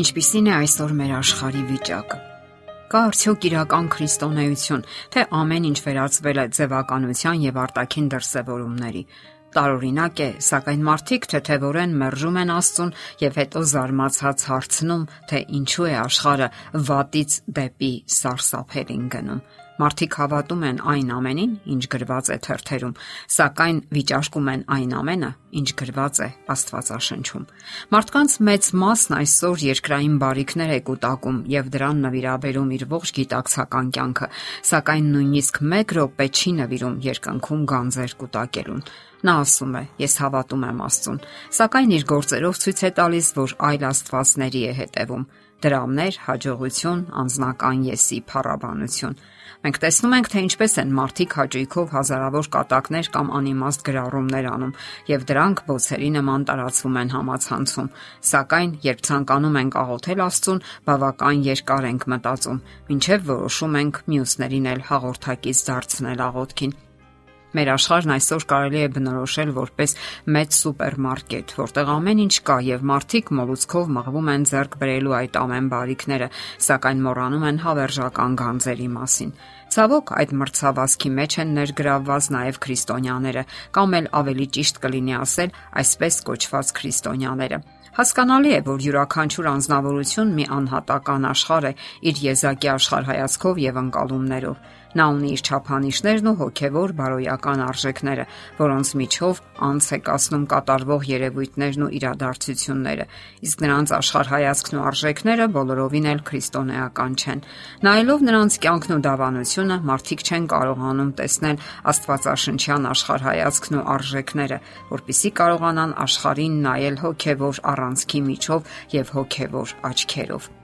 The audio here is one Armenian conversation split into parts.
Ինչպիսին է այսօր մեր աշխարհի վիճակը։ Կա արդյոք իրական քրիստոնեություն, թե ամեն ինչ վերածվել է ձևականության եւ արտաքին դրսևորումների։ Տարօրինակ է, սակայն մարդիկ թեթևորեն մերժում են Աստծուն եւ հետո զարմացած հարցնում, թե ինչու է աշխարը վատից դեպի սարսափելին գնում։ Մարդիկ հավատում են այն ամենին, ինչ գրված է թերթերում, սակայն վիճարկում են այն ամենը, ինչ գրված է Աստվածաշնչում։ Մարդկանց մեծ մասն այսօր երկրային բարիքներ է կուտակում եւ դրան նվիրաբերում իր ողջ գիտակցական կյանքը, սակայն նույնիսկ 1 րոպե չի նվիրում երկնքում գանձեր կուտակելուն։ Նա ասում է. Ես հավատում եմ Աստծուն, սակայն իր գործերով ցույց է տալիս, որ այլ աստվածների է հետևում դրամներ, հաջողություն, անznական եսի փառաբանություն։ Մենք տեսնում ենք, թե ինչպես են մարդիկ հաճույքով հազարավոր կատակներ կամ անիմաստ գրառումներ անում, եւ դրանք բոցերի նման տարածվում են համացանցում։ Սակայն, երբ ցանկանում ենք աղոթել Աստծուն, բավական երկար ենք մտածում, ինչեւ որոշում ենք մյուսներին էլ հաղորդակից դարձնել աղոթքին։ Մեր աշխարհն այսօր կարելի է բնորոշել որպես մեծ սուպերմարկետ, որտեղ ամեն ինչ կա եւ մարդիկ մոլուցքով մղվում են ձեռք բերելու այդ ամեն բարիքները, սակայն մոռանում են հավերժական գանձերի մասին։ Ցավոք այդ մրցավազքի մեջ են ներգրավված նաև քրիստոնյաները, կամ էլ ավելի ճիշտ կլինի ասել այսպես կոչված քրիստոնյաները։ Հասկանալի է, որ յուրաքանչյուր անznավորություն մի անհատական աշխարհ է իր եզակի աշխարհայացքով եւ ընկալումներով։ Նա ունի իր չափանիշներն ու հոգեվոր բարոյական արժեքները, որոնց միջով անց է կասնում կատարվող երևույթներն ու իրադարձությունները։ Իսկ նրանց աշխարհայացքն ու արժեքները բոլորովին էլ քրիստոնեական չեն։ Նայելով նրանց կյանքն ու դավանությունը, մարդիկ չեն կարողանում տեսնել Աստվածաշնչյան աշխարհայացքն ու արժեքները, որpիսի կարողանան աշխարհին նայել հոգեվոր առանցքի միջով եւ հոգեվոր աչքերով։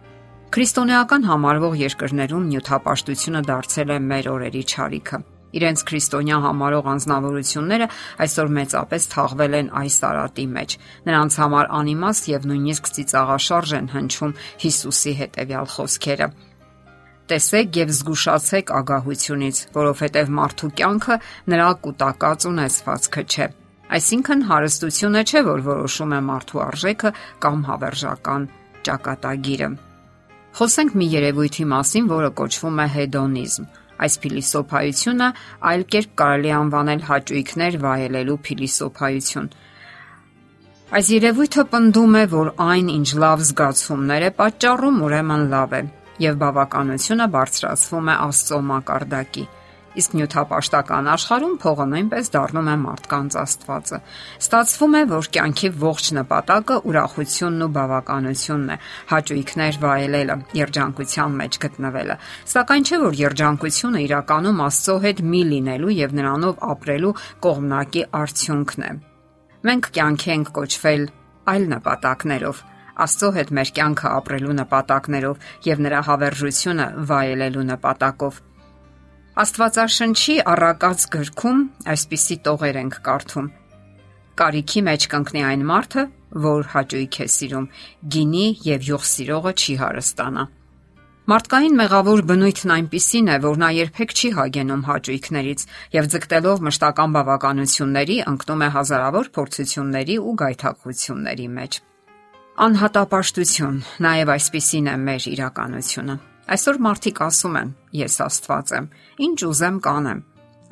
Քրիստոնեական համարվող երկրներում նյութապաշտությունը դարձել է մեր օրերի ճարիքը։ Իրենց քրիստոնյա համարող անznավորությունները այսօր մեծապես թաղվել են այս արատի մեջ։ Նրանց համար անիմաստ եւ նույնիսկ ծիծաղաշարժ են հնչում Հիսուսի հետևյալ խոսքերը. Տեսեք եւ զգուշացեք ագահությունից, որովհետեւ մարդու կյանքը նրա կൂട്ടակած ունեցվածքը չէ։ Այսինքն հարստությունը չէ, որ որոշում է մարդու արժեքը կամ հավերժական ճակատագիրը։ Խոսենք մի երևույթի մասին, որը կոչվում է հեդոնիզմ։ Այս փիլիսոփայությունը այլ կերպ կարելի անվանել հաճույքներ վայելելու փիլիսոփայություն։ Այս երևույթը պնդում է, որ այն, ինչ լավ զգացումներ է պատճառում, ուրեմն լավ է, եւ բավականությունը բարձրացվում է Աստծո մակարդակի իսկ նյութապաշտական աշխարհում փողը նույնպես դառնում է մարդկանց աստվածը։ Ստացվում է, որ կյանքի ողջ նպատակը ուրախությունն ու բավականությունն է, հաճույքներ վայելելը, երջանկության մեջ գտնվելը։ Սակայն չէ որ երջանկությունը իրականում Աստծո հետ մի լինելու եւ նրանով ապրելու կողմնակի արդյունքն է։ Մենք կյանքի ենք կոչվել այլ նպատակներով Աստծո հետ մեր կյանքը ապրելու նպատակներով եւ նրա հավերժությունը վայելելու նպատակով։ Աստվածաշնչի առակած գրքում այսպիսի տողեր ենք կարդում. Կարիքի մեջ կընկնի այն մարդը, որ հաճույք է սիրում, գինի եւ յուղ սիրողը չի հարստանա։ Մարդկային մեղավոր բնույթն այնպիսին է, որ նա երբեք չի հագենում հաճույքներից եւ ձգտելով մշտական բավականությունների ընկնում է հազարավոր փորձությունների ու գայթակղությունների մեջ։ Անհատապաշտություն նաև այսպիսին է մեր իրականությունը։ Այսօր մարդիկ ասում են. Ես Աստված եմ, ինչ ուզեմ կանեմ։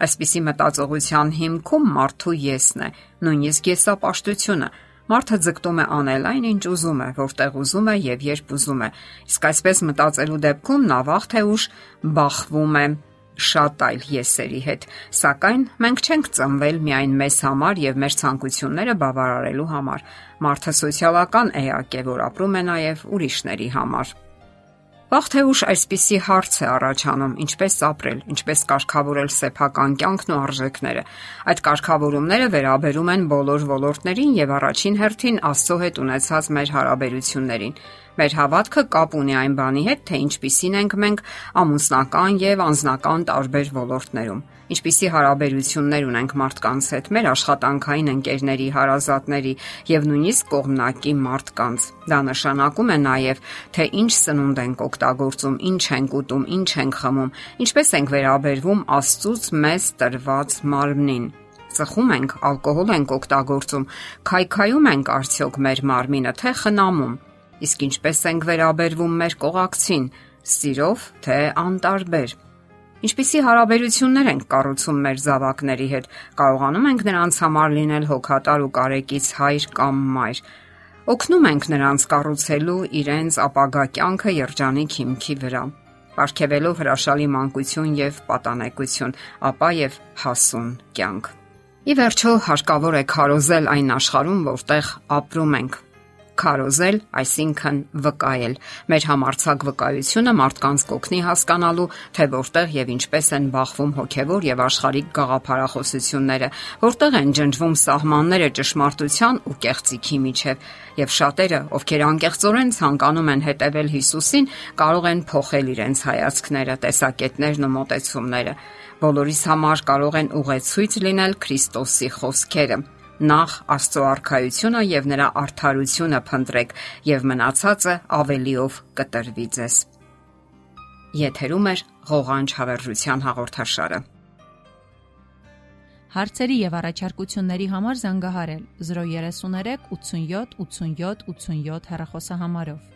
Այսպիսի մտածողության հիմքում մարդու եսն է, նույնիսկ եսապաշտությունը։ Մարդը ձգտում է անել այն, ինչ ուզում է, որտեղ ուզում է եւ երբ ուզում է։ Իսկ այսպես մտածելու դեպքում նա վաղ թե ուշ բախվում է շատ այլ եսերի հետ, սակայն մենք չենք ծնվել միայն մեզ համար եւ մեր ցանկությունները բավարարելու համար։ Մարդը սոցիալական էակ է, որ ապրում է նաեւ ուրիշների համար։ Վաղ թե ուշ այսպիսի հարց է առաջանում. ինչպես ապրել, ինչպես կարգավորել սեփական կյանքն ու արժեքները։ Այդ կարգավորումները վերաբերում են բոլոր ոլորտներին եւ առաջին հերթին Աստծո հետ ունեցած մեր հարաբերություններին։ Մեր հավատքը կապ ունի այն բանի հետ, թե ինչպիսին ենք մենք ամուսնական եւ անձնական տարբեր ոլորտներում։ Ինչպիսի հարաբերություններ ունենք մարդկանց հետ, մեր աշխատանքային ընկերների, հարազատների եւ նույնիսկ կողմնակի մարդկանց։ Դա նշանակում է նաեւ, թե ինչ սնունդ ենք օգտագործում, ինչ ենք ուտում, ինչ ենք խմում, ինչպես ենք վերաբերվում Աստծուց մեզ տրված մարմնին ծխում ենք, ալկոհոլ ենք օգտագործում, քայքայում ենք արդյոք մեր մարմինը, թե խնամում։ Իսկ ինչպես ենք վերաբերվում մեր կողակցին՝ սիրով թե անտարբեր։ Ինչպիսի հարաբերություններ ենք կառուցում մեր զավակների հետ։ Կարողանում ենք նրանց համար լինել հոգատար ու կարեկից հայր կամ մայր։ Օգնում ենք նրանց կառուցելու իրենց ապագա կյանքը երջանիկ հիմքի վրա ապարգևելով հրաշալի մանկություն եւ պատանեկություն, ապա եւ հասուն կյանք։ Ի վերջո հարկավոր է քարոզել այն աշխարհում, որտեղ ապրում ենք, Քարոզել, այսինքն վկայել։ Մեր համարցակ վկայությունը մարդկանց կօգնի հասկանալու, թե որտեղ եւ ինչպես են բախվում հոգեվոր եւ աշխարհիկ գաղափարախոսությունները, որտեղ են ջնջվում սահմանները ճշմարտության ու կեղծիքի միջև։ Եվ շատերը, ովքեր անկեղծորեն ցանկանում են հետևել Հիսուսին, կարող են փոխել իրենց հայացքները, տեսակետներն ու մտածումները։ Բոլորիս համար կարող են ուղեցույց լինել Քրիստոսի խոսքերը նախ Աստծո արքայությունը եւ նրա արդարությունը փնտրեք եւ մնացածը ավելիով կտրվի ձեզ։ Եթերում է ղողանջ հավերժության հաղորդաշարը։ Հարցերի եւ առաջարկությունների համար զանգահարել 033 87 87 87 հեռախոսահամարով։